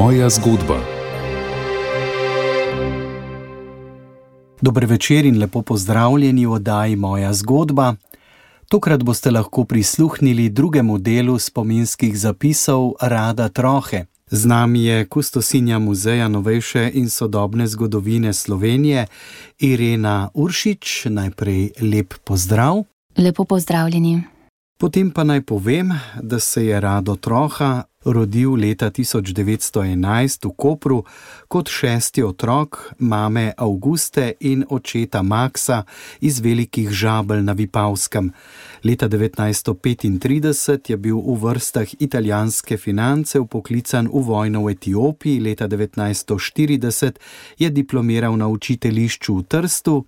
Moja zgodba. Dober večer in lepo pozdravljeni v oddaji Moja zgodba. Tokrat boste lahko prisluhnili drugemu delu spominskih zapisov Rada Trohe. Z nami je kustosinja Muzeja novejše in sodobne zgodovine Slovenije, Irena Uršič. Najprej lep pozdrav. Lepo pozdravljeni. Potem pa naj povem, da se je Rado Troha rodil leta 1911 v Kopru kot šesti otrok mame Auguste in očeta Maxa iz Velikih Žabel na Vipavskem. Leta 1935 je bil v vrstah italijanske finance poklican v vojno v Etiopiji, leta 1940 je diplomiral na učiteljišču v Trstu.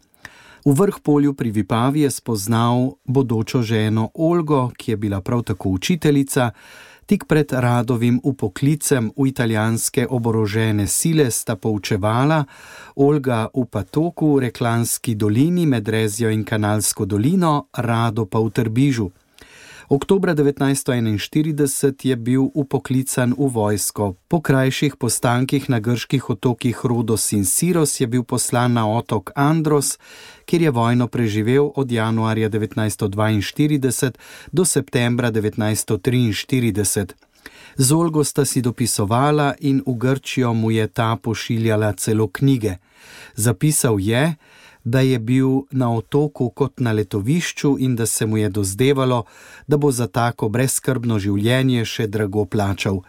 V vrh polju pri Vipavi je spoznal bodočo ženo Olgo, ki je bila prav tako učiteljica. Tik pred Radovim upoklicem v italijanske oborožene sile sta poučevala Olga v Patoku, Reklanski dolini med Rezijo in Kanalsko dolino, Rado pa v Trbižu. Oktober 1941 je bil upoklican v vojsko. Po krajših postankih na grških otokih Rodos in Siros je bil poslan na otok Andros, kjer je vojno preživel od januarja 1942 do septembra 1943. Z Olgo sta si dopisovala in v Grčijo mu je ta pošiljala celo knjige. Zapisal je, da je bil na otoku kot na letovišču in da se mu je dozdevalo, da bo za tako brezskrbno življenje še drago plačal.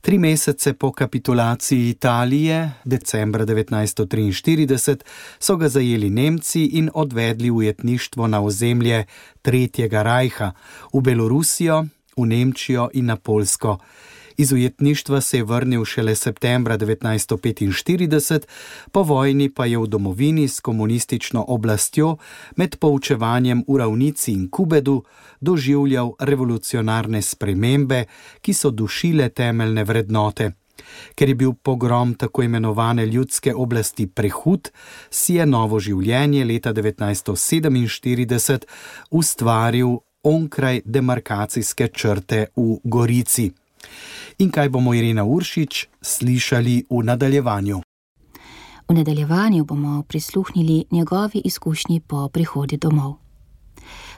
Tri mesece po kapitulaciji Italije, decembra 1943, so ga zajeli Nemci in odvedli v jetništvo na ozemlje Tretjega rajha, v Belorusijo, v Nemčijo in na Polsko. Iz ujetništva se je vrnil šele septembra 1945, po vojni pa je v domovini s komunistično oblastjo med poučevanjem v Ravnici in Kubedu doživljal revolucionarne spremembe, ki so dušile temeljne vrednote. Ker je bil pogrom tako imenovane ljudske oblasti prehud, si je novo življenje leta 1947 ustvaril onkraj demarkacijske črte v Gorici in kaj bomo Irina Uršič slišali v nadaljevanju. V nadaljevanju bomo prisluhnili njegovi izkušnji po prihodu domov.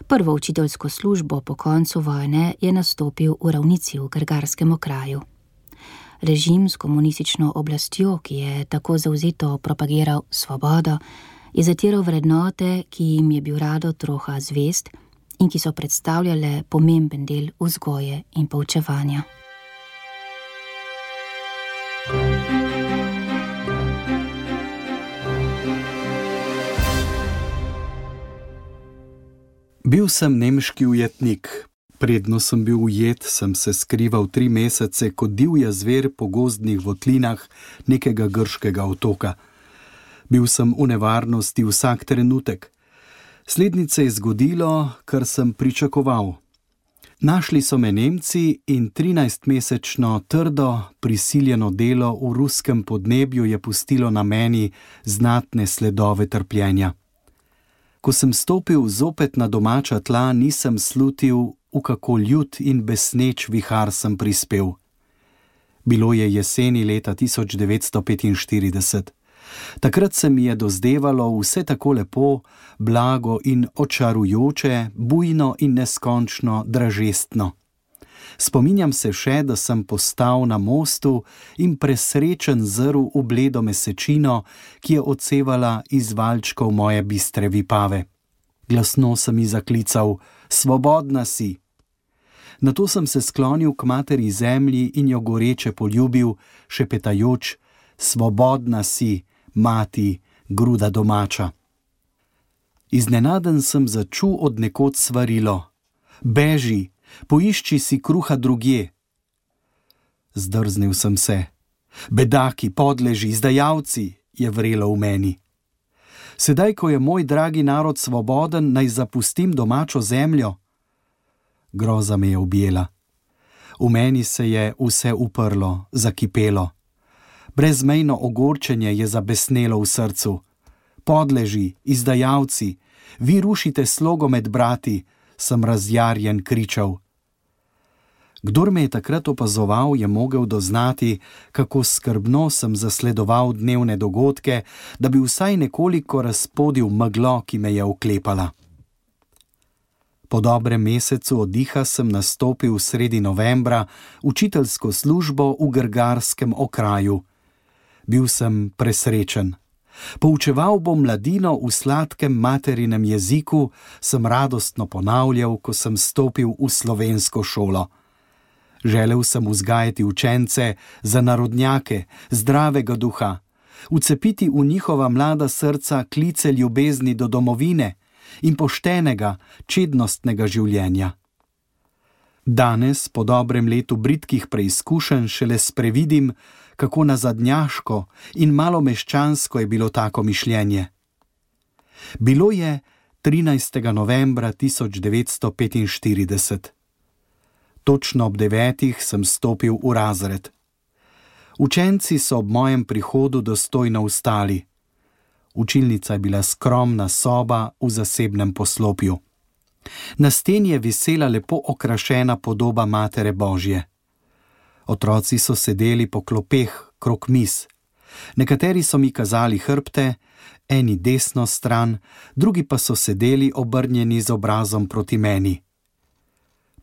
Prvo učiteljsko službo po koncu vojne je nastopil v ravnici v Grgarskem okraju. Režim s komunistično oblastjo, ki je tako zauzito propagiral svobodo, je zatiral vrednote, ki jim je bil rado troha zvest in ki so predstavljale pomemben del vzgoje in poučevanja. Bil sem nemški ujetnik. Predno sem bil ujet, sem se skrival tri mesece kot divja zver po gozdnih votlinah nekega grškega otoka. Bil sem v nevarnosti vsak trenutek. Slednice je zgodilo, kar sem pričakoval. Našli so me Nemci in 13-mesečno trdo, prisiljeno delo v ruskem podnebju je pustilo na meni znatne sledove trpljenja. Ko sem stopil zopet na domača tla, nisem slutil, v kako ljud in besneč vihar sem prispel. Bilo je jeseni leta 1945. Takrat se mi je dozdevalo vse tako lepo, blago in očarujoče, bujno in neskončno dražestno. Spominjam se še, da sem postal na mostu in presrečen zrl v bledo mesečino, ki je odsevala iz valčkov moje bistre vipave. Glasno sem ji zaklical: Svobodna si! Na to sem se sklonil k materi zemlji in jo goreče poljubil, šepetajoč: Svobodna si, mati, gruda domača. Iznenaden sem začul od nekod svarilo: Beži! Poišči si kruha drugje. Zdrznil sem se. Bedaki, podleži, izdajalci, je vrelo v meni. Sedaj, ko je moj dragi narod svoboden, naj zapustim domačo zemljo. Groza me je objela. V meni se je vse uprlo, zakipelo. Brezmejno ogorčenje je zabesnelo v srcu. Podleži, izdajalci, vi rušite slogo med brati, sem razjarjen kričal. Kdor me je takrat opazoval, je mogel doznati, kako skrbno sem zasledoval dnevne dogodke, da bi vsaj nekoliko razpodil meglo, ki me je oklepala. Po dobrem mesecu oddiha sem nastopil sredi novembra učiteljsko službo v grgarskem okraju. Bil sem presrečen. Poučeval bom mladino v sladkem materinem jeziku, sem radostno ponavljal, ko sem stopil v slovensko šolo. Želel sem vzgajati učence za narodnjake, zdravega duha, ucepiti v njihova mlada srca klice ljubezni do domovine in poštenega, čednostnega življenja. Danes, po dobrem letu britkih preizkušenj, šele sprevidim, kako nazadnjaško in malo meščansko je bilo tako mišljenje. Bilo je 13. novembra 1945. Točno ob devetih sem stopil v razred. Učenci so ob mojem prihodu dostojno vstali. Učilnica je bila skromna soba v zasebnem poslopju. Na steni je visela lepo okrašena podoba Matere Božje. Otroci so sedeli po klopeh krok mis. Nekateri so mi kazali hrbte, eni desno stran, drugi pa so sedeli obrnjeni z obrazom proti meni.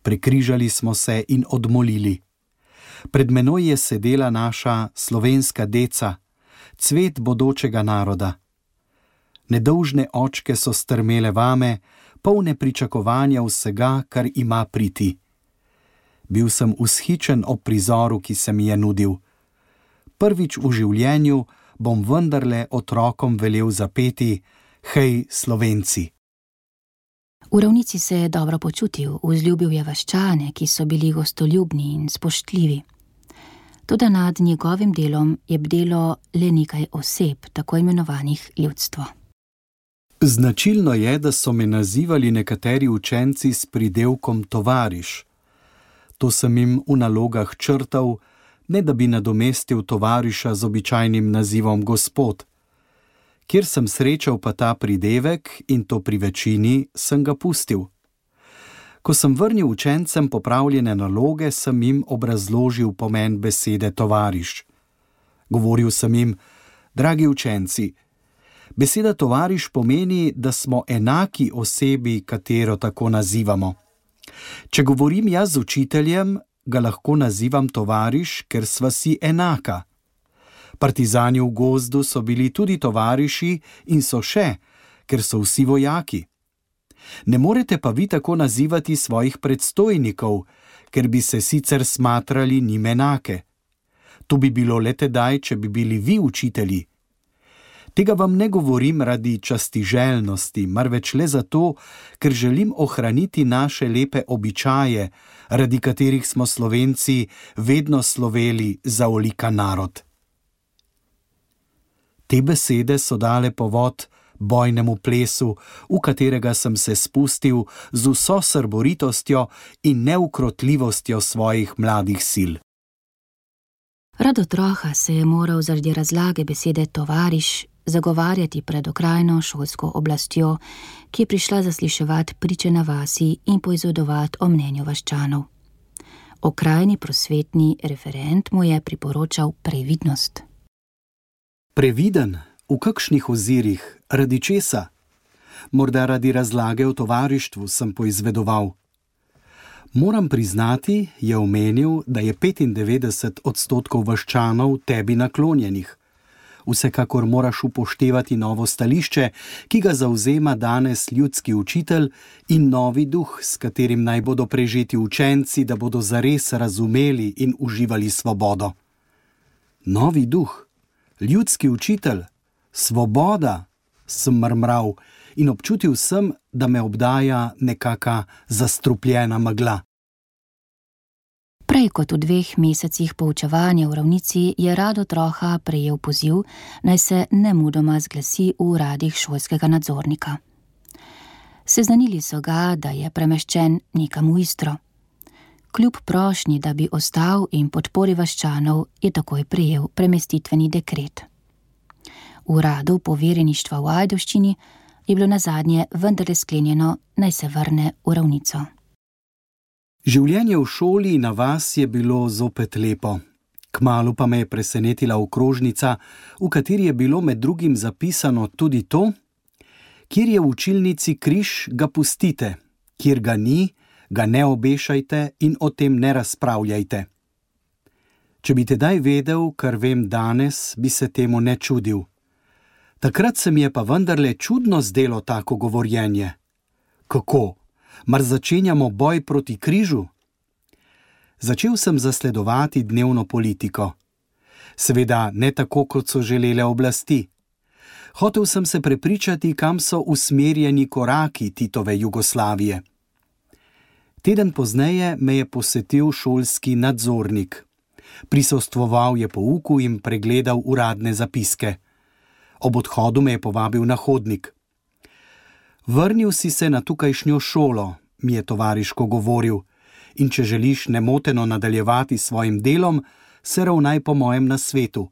Prekrižali smo se in odmolili. Pred menoj je sedela naša slovenska deca, cvet bodočega naroda. Nedolžne očke so strmele vame, polne pričakovanja vsega, kar ima priti. Bil sem ushičen ob prizoru, ki se mi je nudil. Prvič v življenju bom vendarle otrokom velel zapeti: Hej, slovenci! V ravnici se je dobro počutil, vzljubil je vaščane, ki so bili gostoljubni in spoštljivi. Tudi nad njegovim delom je bdelo le nekaj oseb, tako imenovanih ljudstvo. Značilno je, da so me nazivali nekateri učenci s pridelkom tovariš. To sem jim v nalogah črtal, ne da bi nadomestil tovariša z običajnim nazivom gospod. Kjer sem srečal pa ta pridevek in to pri večini, sem ga pustil. Ko sem vrnil učencem popravljene naloge, sem jim obrazložil pomen besede tovariš. Govoril sem jim, dragi učenci, Beseda tovariš pomeni, da smo enaki osebi, katero tako nazivamo. Če govorim jaz z učiteljem, ga lahko nazivam tovariš, ker sva si enaka. Partizani v gozdu so bili tudi tovariši in so še, ker so vsi vojaki. Ne morete pa vi tako nazivati svojih predstojnikov, ker bi se sicer smatrali njim enake. To bi bilo le tedaj, če bi bili vi učitelji. Tega vam ne govorim radi časti željnosti, marveč le zato, ker želim ohraniti naše lepe običaje, radi katerih smo Slovenci vedno sloveli za olika narod. Te besede so dale povod bojnemu plesu, v katerega sem se spustil z vso srboritostjo in neukrotljivostjo svojih mladih sil. Rado troha se je moral zaradi razlage besede tovariš zagovarjati pred okrajno šolsko oblastjo, ki je prišla zasliševati priče na vasi in poizvedovati o mnenju vaščanov. Okrajni prosvetni referent mu je priporočal previdnost. Previden v kakšnih ozirih, radi česa? Morda radi razlage o tovarištvu sem poizvedoval. Moram priznati, je omenil, da je 95 odstotkov vaščanov tebi naklonjenih vsekakor moraš upoštevati novo stališče, ki ga zauzema danes ljudski učitelj in novi duh, s katerim naj bodo prežeti učenci, da bodo zares razumeli in uživali svobodo. Novi duh, ljudski učitelj, svoboda, sem mrmral in občutil sem, da me obdaja nekaka zastrupljena megla. Prej kot v dveh mesecih poučevanja v ravnici je rado troha prejel poziv, naj se ne mudoma zglasi v uradih šolskega nadzornika. Seznanili so ga, da je premeščen nekam v istro. Kljub prošnji, da bi ostal in podpori vaščanov, je takoj prejel premestitveni dekret. V uradu poverjeništva v Ajdoščini je bilo na zadnje vendarle sklenjeno, naj se vrne v ravnico. Življenje v šoli na vas je bilo zopet lepo. Kmalu pa me je presenetila okrožnica, v kateri je bilo med drugim zapisano tudi to: Kjer je v učilnici križ, ga pustite, kjer ga ni, ga ne obešajte in o tem ne razpravljajte. Če bi tedaj vedel, kar vem danes, bi se temu ne čudil. Takrat se mi je pa vendarle čudno zdelo tako govorjenje. Kako? Mar začenjamo boj proti križu? Začel sem zasledovati dnevno politiko. Seveda ne tako, kot so želele oblasti. Hotev sem se prepričati, kam so usmerjeni koraki Titove Jugoslavije. Teden pozneje me je posetil šolski nadzornik. Prisostvoval je pouku in pregledal uradne zapiske. Ob odhodu me je povabil na hodnik. Vrnil si se na tukajšnjo šolo, mi je tovariško govoril, in če želiš nemoteno nadaljevati s svojim delom, se ravnaj po mojem nasvetu.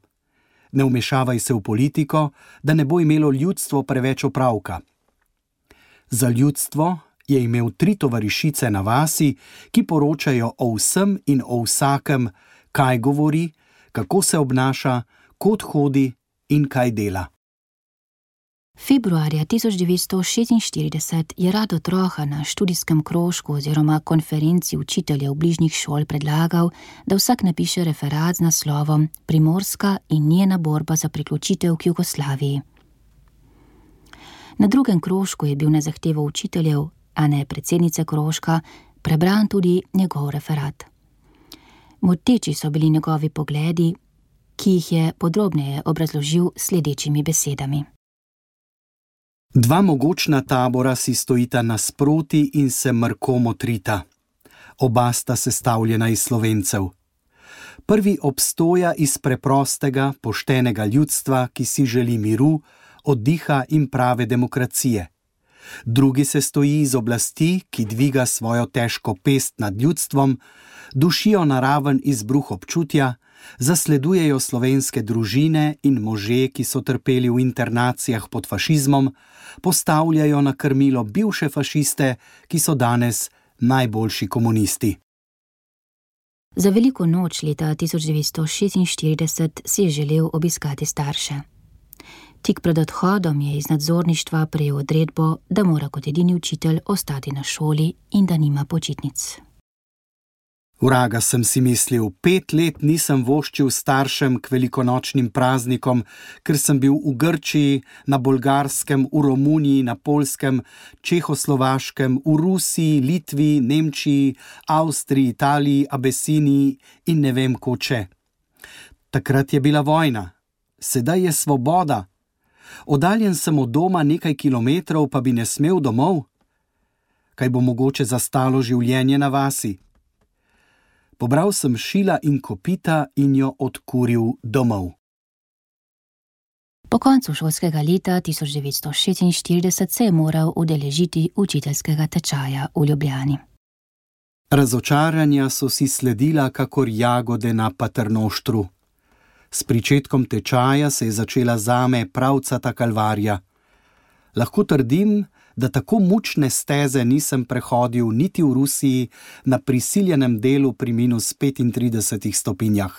Ne vmešavaj se v politiko, da ne bo imelo ljudstvo preveč opravka. Za ljudstvo je imel tri tovarišice na vasi, ki poročajo o vsem in o vsakem, kaj govori, kako se obnaša, kot hodi in kaj dela. Februarja 1946 je Rado Troha na študijskem krožku oziroma konferenci učiteljev bližnjih šol predlagal, da vsak napiše referat z naslovom Primorska in njena borba za priključitev k Jugoslaviji. Na drugem krožku je bil na zahtevo učiteljev, a ne predsednice krožka, prebran tudi njegov referat. Moteči so bili njegovi pogledi, ki jih je podrobneje obrazložil sledečimi besedami. Dva mogočna tabora si stojita nasproti in se mrko motrita. Oba sta sestavljena iz slovencev. Prvi obstoja iz preprostega, poštenega ljudstva, ki si želi miru, oddiha in prave demokracije. Drugi se stoji iz oblasti, ki dviga svojo težko pest nad ljudstvom, dušijo naraven izbruh občutja, zasledujejo slovenske družine in može, ki so trpeli v internacijah pod fašizmom, postavljajo na krmilo bivše fašiste, ki so danes najboljši komunisti. Za veliko noč leta 1946 si je želel obiskati starše. Tik pred odhodom je iz nadzorništva prejel odredbo, da mora kot edini učitelj ostati na šoli in da nima počitnic. Vraga sem si mislil, pet let nisem voščil staršem k velikonočnim praznikom, ker sem bil v Grčiji, na Bolgarskem, v Romuniji, na Polskem, Čehoslovaškem, v Rusiji, Litvi, Nemčiji, Avstriji, Italiji, Abesiniji in ne vem koče. Takrat je bila vojna, sedaj je svoboda. Oddaljen sem od doma nekaj kilometrov, pa bi ne smel domov. Kaj bo mogoče zastalo življenje na vasi? Pobral sem šila in kopita in jo odkuril domov. Po koncu šolskega leta 1946 se je moral udeležiti učiteljskega tečaja v Ljubljani. Razočaranja so si sledila, kakor jagode na paternoštru. S pričetkom tečaja se je začela zame pravcata kalvarija. Lahko trdim, da tako mučne steze nisem prehodil niti v Rusiji na prisiljenem delu pri minus 35 stopinjah.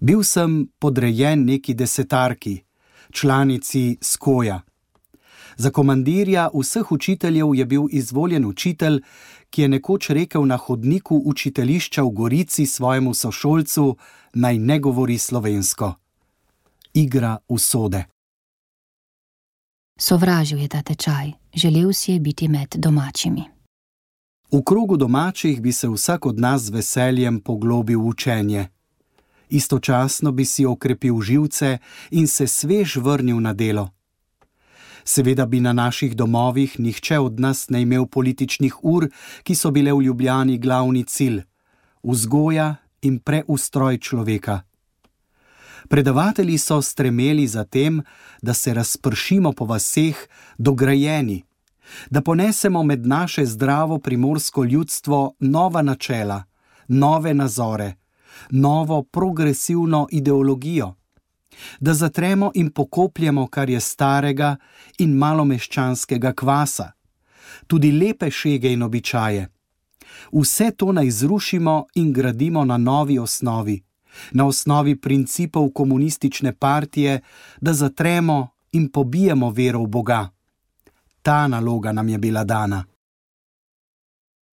Bil sem podrejen neki desetarki, članici Skoja. Za komandirja vseh učiteljev je bil izvoljen učitelj, ki je nekoč rekel na hodniku učiteljišča v Gorici svojemu sošolcu: naj ne govori slovensko. Igra usode. Sovražil je ta tečaj, želel si je biti med domačimi. V krogu domačih bi se vsak od nas z veseljem poglobil v učenje. Istočasno bi si okrepil živce in se svež vrnil na delo. Seveda bi na naših domovih nihče od nas ne imel političnih ur, ki so bile v Ljubljani glavni cilj: vzgoja in preustroj človeka. Predavatelji so stremeli za tem, da se razpršimo po vaseh, dograjeni, da ponesemo med naše zdravo primorsko ljudstvo nova načela, nove nazore, novo progresivno ideologijo, da zatremo in pokopljemo, kar je starega in malomeščanskega kvasa, tudi lepe šege in običaje. Vse to naj zrušimo in gradimo na novi osnovi, na osnovi principov komunistične partije, da zatremo in pobijemo vero v Boga. Ta naloga nam je bila dana.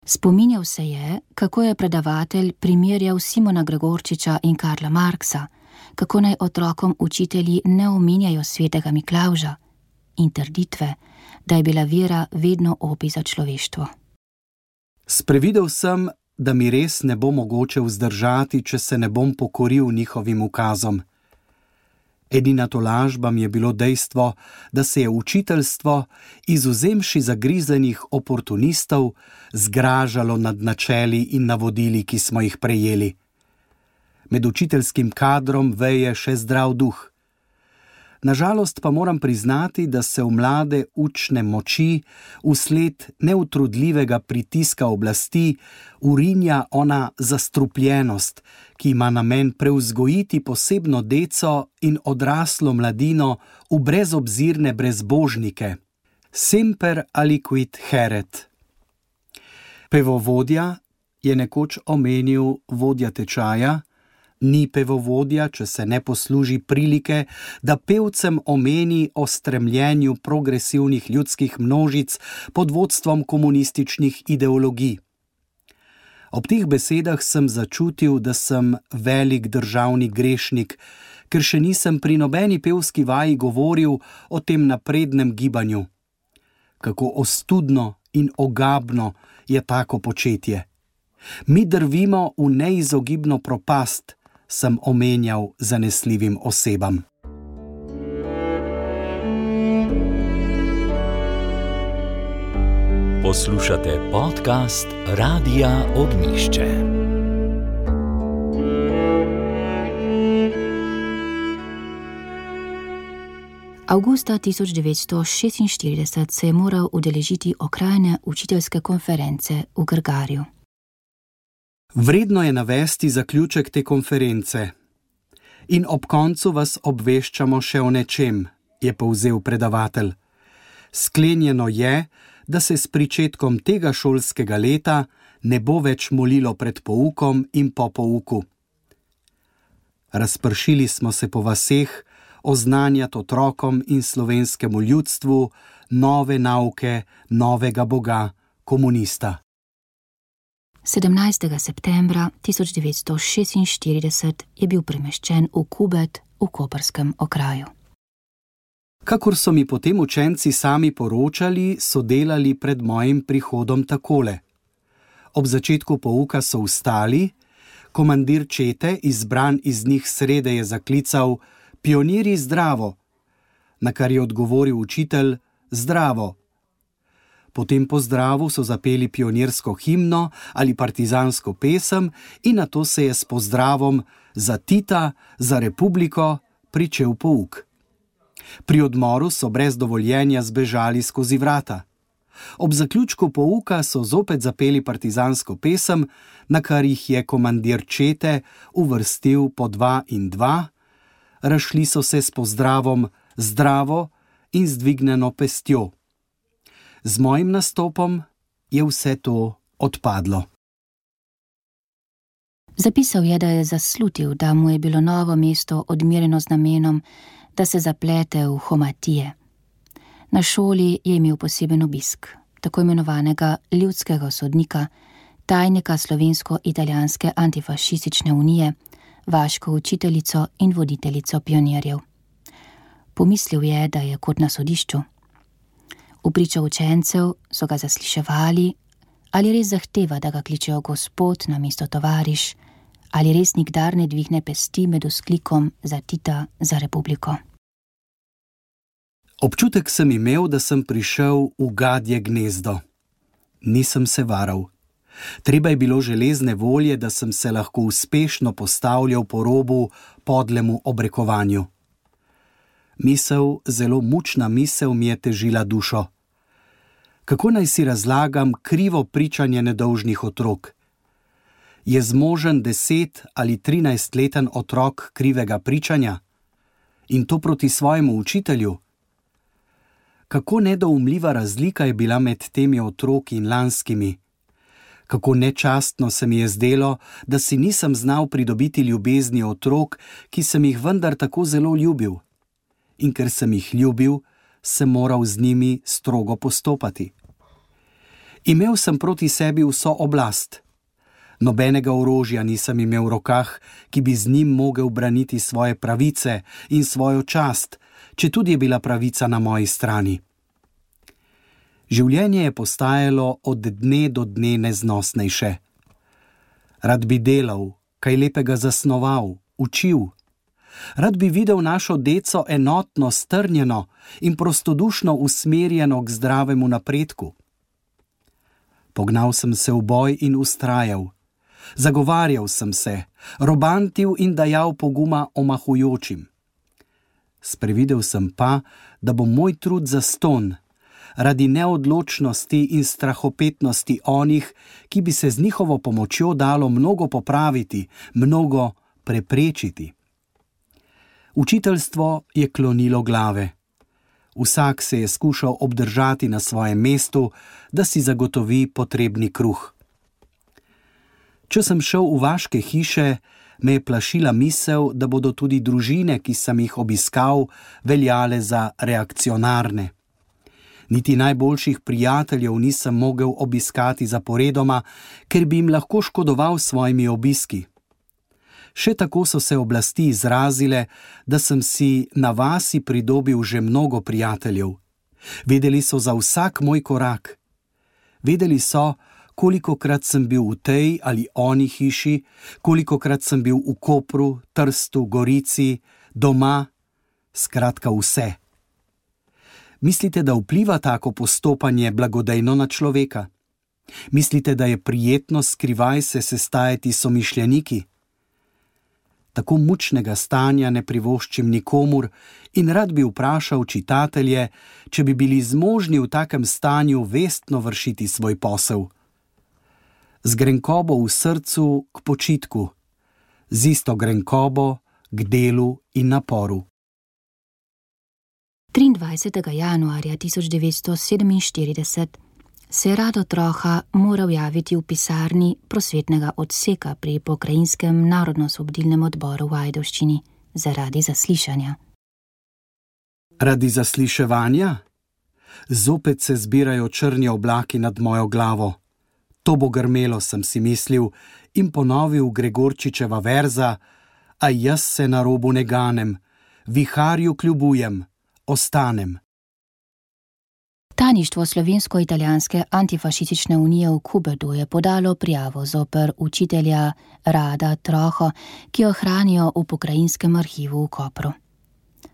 Spominjal se je, kako je predavatelj primerjal Simona Gregorčiča in Karla Marksa, kako naj otrokom učitelji ne omenjajo svetega Miklauža in trditve, da je bila vera vedno opi za človeštvo. Sprevidel sem, da mi res ne bo mogoče vzdržati, če se ne bom pokoril njihovim ukazom. Edina tolažba mi je bilo dejstvo, da se je učiteljstvo, izuzemši zagrizenih oportunistov, zgražalo nad načeli in navodili, ki smo jih prejeli. Med učiteljskim kadrom veje še zdrav duh. Nažalost pa moram priznati, da se v mlade učne moči, usled neutrudljivega pritiska oblasti, urinja ona zastrupljenost, ki ima namen preuzgojiti posebno deco in odraslo mladino v brezobzirne brezbožnike. Semper aliquid heret. Pevovodja je nekoč omenil vodja tečaja, ni pevovodja, če se ne posluži prilike, da pevcem omeni o stremljenju progresivnih ljudskih množic pod vodstvom komunističnih ideologij. Ob teh besedah sem začutil, da sem velik državni grešnik, ker še nisem pri nobeni pevski vaji govoril o tem naprednem gibanju. Kako ostudno in ogabno je tako početje. Mi drvimo v neizogibno propast, sem omenjal zanesljivim osebam. Poslušate podcast Radia Ognišče. Augusta 1946 se je moral udeležiti okrajne učiteljske konference v Grgarju. Vredno je navesti zaključek te konference. In ob koncu vas obveščamo še o nečem, je povzel predavatelj. Sklenjeno je, da se s pričetkom tega šolskega leta ne bo več molilo pred poukom in po pouku. Razpršili smo se po vaseh, oznanjati otrokom in slovenskemu ljudstvu nove nauke novega Boga, komunista. 17. septembra 1946 je bil premeščen v Kubet v Koperskem okraju. Kakor so mi potem učenci sami poročali, so delali pred mojim prihodom takole. Ob začetku pouka so vstali, komandir čete, izbran iz njih srede, je zaklical: Pionirji zdravo! Na kar je odgovoril učitelj: Zdravo! Po tem pozdravu so zapeli pionirsko himno ali partizansko pesem, in na to se je s pozdravom za Tita, za republiko pričel pouk. Pri odmoru so brez dovoljenja zbežali skozi vrata. Ob zaključku pouka so zopet zapeli partizansko pesem, na kar jih je komandir Čete uvrstil po dva in dva, rašli so se s pozdravom zdravo in zdvignjeno pestjo z mojim nastopom je vse to odpadlo. Zapisal je, da je zaslutil, da mu je bilo novo mesto odmirjeno z namenom, da se zaplete v homatije. Na šoli je imel poseben obisk, tako imenovanega ljudskega sodnika, tajnika slovensko-italijanske antifašistične unije, vaško učiteljico in voditeljico pionirjev. Pomislil je, da je kot na sodišču. V pričo učencev so ga zasliševali, ali res zahteva, da ga kličejo gospod na mesto tovariš, ali res nikdar ne dvigne pesti med usklikom za Tita za republiko. Občutek sem imel, da sem prišel v gadje gnezdo. Nisem se varal. Treba je bilo železne volje, da sem se lahko uspešno postavljal po robu podlemu obrekovanju. Misel, zelo mučna misel mi je težila dušo kako naj si razlagam krivo pričanje nedolžnih otrok? Je zmožen deset ali trinajst leten otrok krivega pričanja in to proti svojemu učitelju? Kako nedoumljiva razlika je bila med temi otroki in lanskimi? Kako nečastno se mi je zdelo, da si nisem znal pridobiti ljubezni otrok, ki sem jih vendar tako zelo ljubil. In ker sem jih ljubil, sem moral z njimi strogo postopati. Imel sem proti sebi vso oblast. Nobenega orožja nisem imel v rokah, ki bi z njim mogel braniti svoje pravice in svojo čast, če tudi je bila pravica na moji strani. Življenje je postajalo od dne do dne neznosnejše. Rad bi delal, kaj lepega zasnoval, učil. Rad bi videl našo deco enotno, strnjeno in prostodušno usmerjeno k zdravemu napredku. Pognal sem se v boj in ustrajal. Zagovarjal sem se, robantil in dajal poguma omahujočim. Sprevidel sem pa, da bo moj trud za ston, radi neodločnosti in strahopetnosti onih, ki bi se z njihovo pomočjo dalo mnogo popraviti, mnogo preprečiti. Učiteljstvo je klonilo glave. Vsak se je skušal obdržati na svojem mestu, da si zagotovi potrebni kruh. Če sem šel v vaške hiše, me je plašila misel, da bodo tudi družine, ki sem jih obiskal, veljale za reakcionarne. Niti najboljših prijateljev nisem mogel obiskati zaporedoma, ker bi jim lahko škodoval s svojimi obiski. Še tako so se oblasti izrazile, da sem si na vasi pridobil že mnogo prijateljev. Vedeli so za vsak moj korak. Vedeli so, koliko krat sem bil v tej ali oni hiši, koliko krat sem bil v Kopru, Trstu, Gorici, doma, skratka vse. Mislite, da vpliva tako postopanje blagodejno na človeka? Mislite, da je prijetno skrivaj se sestajati s somišljeniki? Tako mučnega stanja ne privoščim nikomur in rad bi vprašal čitatelje, če bi bili zmožni v takem stanju vestno vršiti svoj posel z grenkobo v srcu k počitku, z isto grenkobo k delu in naporu. 23. januarja 1947 se je rado troha moral javiti v pisarni prosvetnega odseka pri pokrajinskem narodno-sobdilnem odboru v Ajdoščini zaradi zaslišanja. Radi zasliševanja? Zopet se zbirajo črni oblaki nad mojo glavo. To bo grmelo, sem si mislil in ponovil Gregorčičeva verza: A jaz se na robu ne ganem, viharju kljubujem, ostanem. Taništvo Slovensko-italijanske antifašistične unije v Kubedu je podalo prijavo zoper učitelja Rada Troho, ki jo hranijo v pokrajinskem arhivu v Kopru.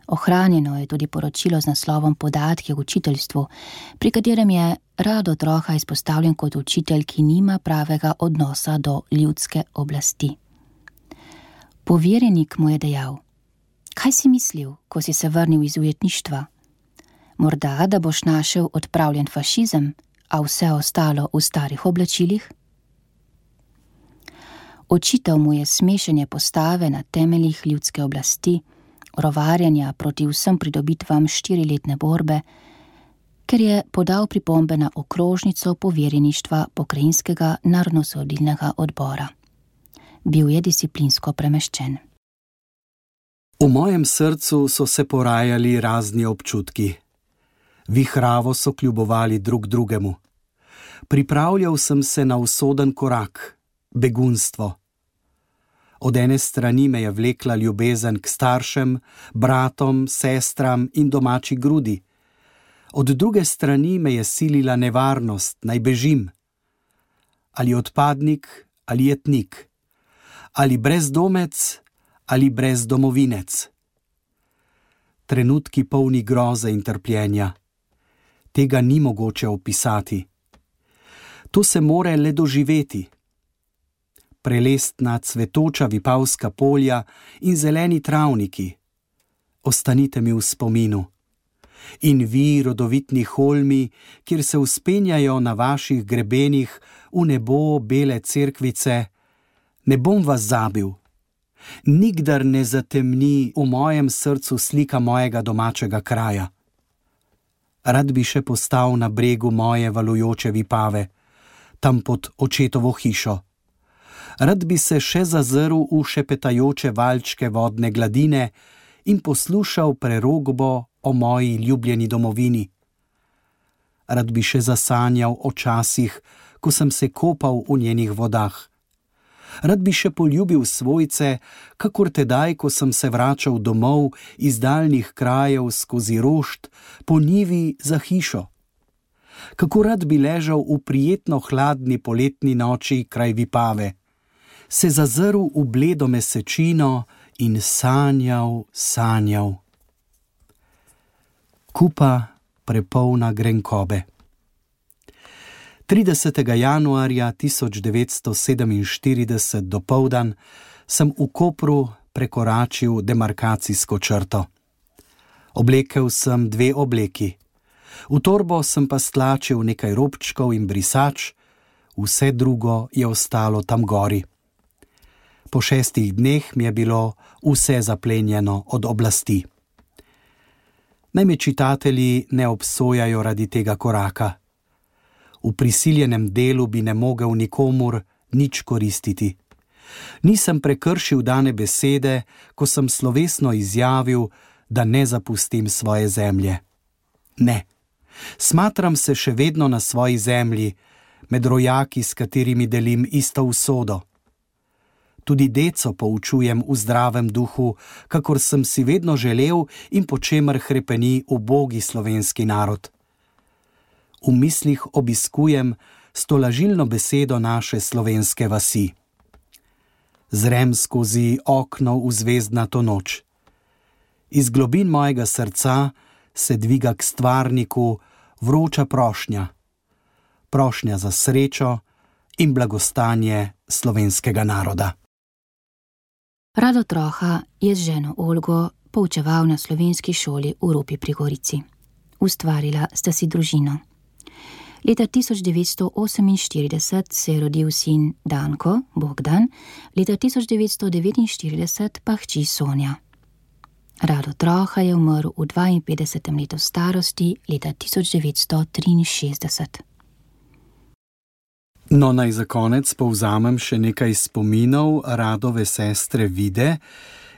Ohranjeno je tudi poročilo z naslovom Podatki o učiteljstvu, pri katerem je rado troha izpostavljen kot učitelj, ki nima pravega odnosa do ljudske oblasti. Poverjenik mu je dejal: Kaj si mislil, ko si se vrnil iz ujetništva? Morda, da boš našel odpravljen fašizem, a vse ostalo v starih oblačilih? Očital mu je smešanje postave na temeljih ljudske oblasti rovarjanja proti vsem pridobitvam štiriletne borbe, ker je podal pripombe na okrožnico poverjeništva pokrajinskega narodno-sodilnega odbora. Bil je disciplinsko premeščen. V mojem srcu so se porajali razni občutki. Vihravo so kljubovali drug drugemu. Pripravljal sem se na usoden korak, begunstvo. Od ene strani me je vlekla ljubezen k staršem, bratom, sestram in domači grudi, od druge strani me je silila nevarnost, naj bežim. Ali odpadnik, ali jetnik, ali brezdomec, ali brezdomovinec. Trenutki polni groze in trpljenja. Tega ni mogoče opisati. To se more le doživeti prelestna cvetoča vipavska polja in zeleni travniki. Ostanite mi v spominu. In vi, rodovitni holmi, kjer se uspenjajo na vaših grebenih v nebo bele cerkvice, ne bom vas zabil. Nikdar ne zatemni v mojem srcu slika mojega domačega kraja. Rad bi še postal na bregu moje valujoče vipave tam pod očetovo hišo. Rad bi se še zazrl v šepetajoče valčke vodne gladine in poslušal prerogbo o moji ljubljeni domovini. Rad bi še zasanjal o časih, ko sem se kopal v njenih vodah. Rad bi še poljubil svojce, kakor tedaj, ko sem se vračal domov iz daljnih krajev skozi rošt, po nivi za hišo. Kako rad bi ležal v prijetno hladni poletni noči kraj Vipave, se zazrl v bledo mesečino in sanjal, sanjal. Kupa prepolna grenkobe. 30. januarja 1947 do povdan sem v Kopru prekoračil demarkacijsko črto. Oblekel sem dve obleki. V torbo sem pa stlačil nekaj robčkov in brisač, vse drugo je ostalo tam gori. Po šestih dneh mi je bilo vse zaplenjeno od oblasti. Naj me čitatelji ne obsojajo radi tega koraka v prisiljenem delu bi ne mogel nikomur nič koristiti. Nisem prekršil dane besede, ko sem slovesno izjavil, da ne zapustim svoje zemlje. Ne, smatram se še vedno na svoji zemlji, med rojaki, s katerimi delim isto usodo. Tudi deco poučujem v zdravem duhu, kakor sem si vedno želel in po čemer krepeni ubogi slovenski narod v mislih obiskujem stolažilno besedo naše slovenske vasi. Zrem skozi okno v zvezdnato noč. Iz globin mojega srca se dviga k stvarniku vroča prošnja, prošnja za srečo in blagostanje slovenskega naroda. Rado Troha je z ženo Olgo poučeval na slovenski šoli v Ropi pri Gorici. Ustvarila sta si družino. Leta 1948 se je rodil sin Danko, Bogdan, leta 1949 pa hči Sonja. Rado Troha je umrl v 52. letu starosti leta 1963. No, naj za konec povzamem še nekaj spominov radove sestre Vide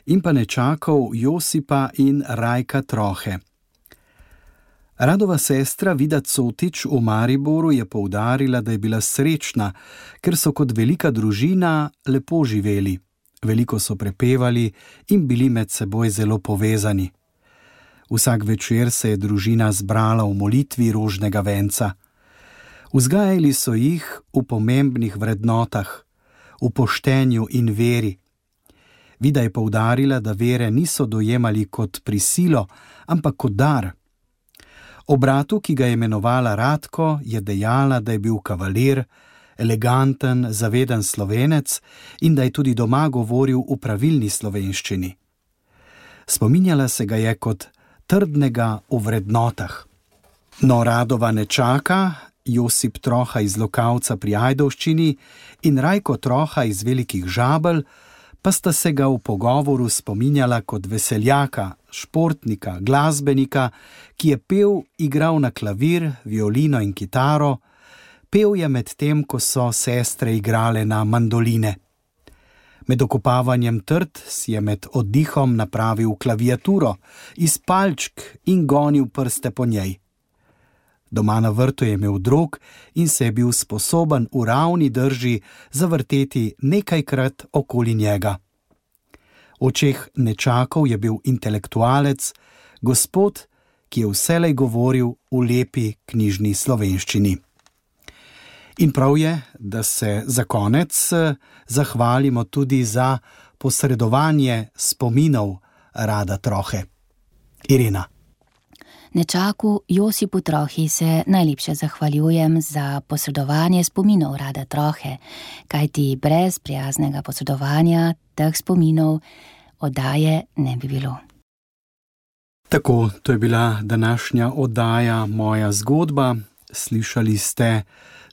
in pa nečakov Josipa in Rajka Trohe. Radova sestra Vida Cotič v Mariboru je poudarila, da je bila srečna, ker so kot velika družina lepo živeli, veliko so prepevali in bili med seboj zelo povezani. Vsak večer se je družina zbrala v molitvi rožnega venca. Vzgajali so jih v pomembnih vrednotah, v poštenju in veri. Vida je poudarila, da vere niso dojemali kot prisilo, ampak kot dar. O bratu, ki ga je imenovala Radko, je dejala, da je bil kavalir, eleganten, zaveden slovenec in da je tudi doma govoril v pravilni slovenščini. Spominjala se ga je kot trdnega v vrednotah. No, radova ne čaka, Josip Troha iz Lokavca pri Ajdovščini in Rajko Troha iz Velikih Žabel, pa sta se ga v pogovoru spominjala kot veseljaka, športnika, glasbenika, ki je pel, igral na klavir, violino in kitaro, pel je med tem, ko so sestre igrale na mandoline. Med okupavanjem trd si je med oddihom napravil klaviaturo iz palčk in gonil prste po njej. Doma na vrtu je imel drog in se je bil sposoben v ravni drži zavrteti nekajkrat okoli njega. Očeh nečakov je bil intelektualec, gospod, ki je vselej govoril v lepi knjižni slovenščini. In prav je, da se za konec eh, zahvalimo tudi za posredovanje spominov Rada Trohe. Irina. Nečaku Josipu Trohi se najlepše zahvaljujem za posredovanje spominov Rada Trohe, kajti brez prijaznega posredovanja teh spominov oddaje ne bi bilo. Tako, to je bila današnja oddaja Moja zgodba. Slišali ste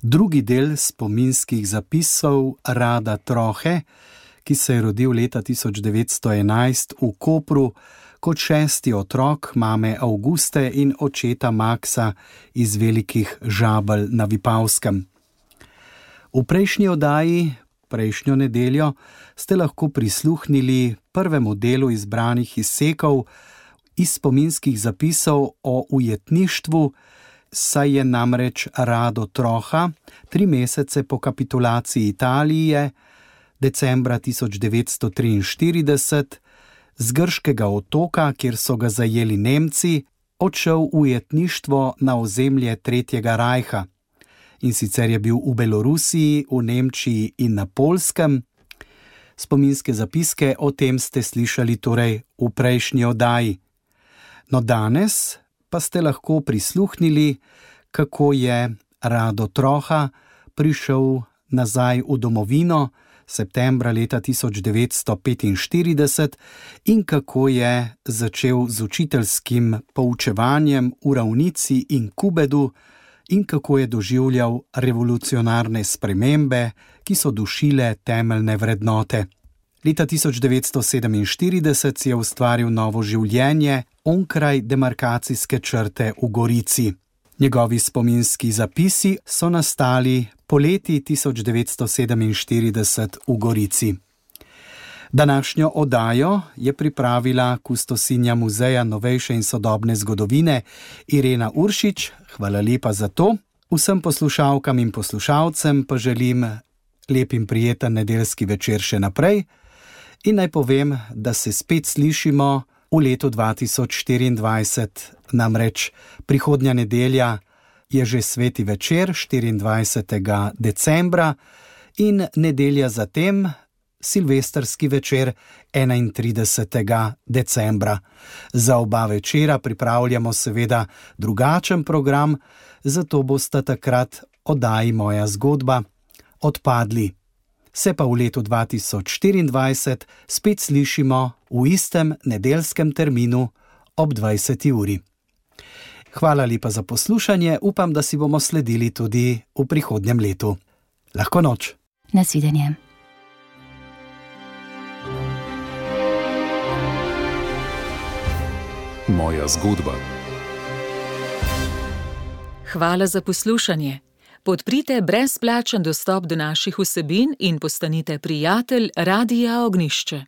drugi del spominskih zapisov Rada Trohe, ki se je rodil leta 1911 v Kopru kot šesti otrok mame Auguste in očeta Maksa iz velikih žabel na Vipavskem. V prejšnji oddaji, prejšnjo nedeljo, ste lahko prisluhnili prvemu delu izbranih izsekov iz spominskih zapisov o ujetništvu, saj je namreč Rado Troha tri mesece po kapitulaciji Italije, decembra 1943, z grškega otoka, kjer so ga zajeli Nemci, odšel v ujetništvo na ozemlje Tretjega rajha. In sicer je bil v Belorusiji, v Nemčiji in na Polskem. Spominske zapiske o tem ste slišali torej v prejšnji oddaji. No, danes pa ste lahko prisluhnili, kako je Rado Troha prišel nazaj v domovino septembra leta 1945 in kako je začel z učiteljskim poučevanjem v Ravnici in Kubedu in kako je doživljal revolucionarne spremembe, ki so dušile temeljne vrednote. Leta 1947 si je ustvaril novo življenje onkraj demarkacijske črte v Gorici. Njegovi spominski zapisi so nastali poleti 1947 v Gorici. Današnjo oddajo je pripravila kustosinja Muzeja novejše in sodobne zgodovine Irena Uršič. Hvala lepa za to. Vsem poslušalkam in poslušalcem pa želim lep in prijeten nedeljski večer še naprej in naj povem, da se spet slišimo v letu 2024, namreč prihodnja nedelja je že sveti večer 24. decembra in nedelja zatem silvestrski večer 31. decembra. Za oba večera pripravljamo seveda drugačen program, zato boste takrat oddaji moja zgodba odpadli se pa v letu 2024 spet slišimo v istem nedeljskem terminu ob 20. uri. Hvala lepa za poslušanje, upam, da si bomo sledili tudi v prihodnjem letu. Lahko noč. Nasvidenje. Moja zgodba. Hvala za poslušanje. Podprite brezplačen dostop do naših vsebin in postanite prijatelj Radia Ognišče.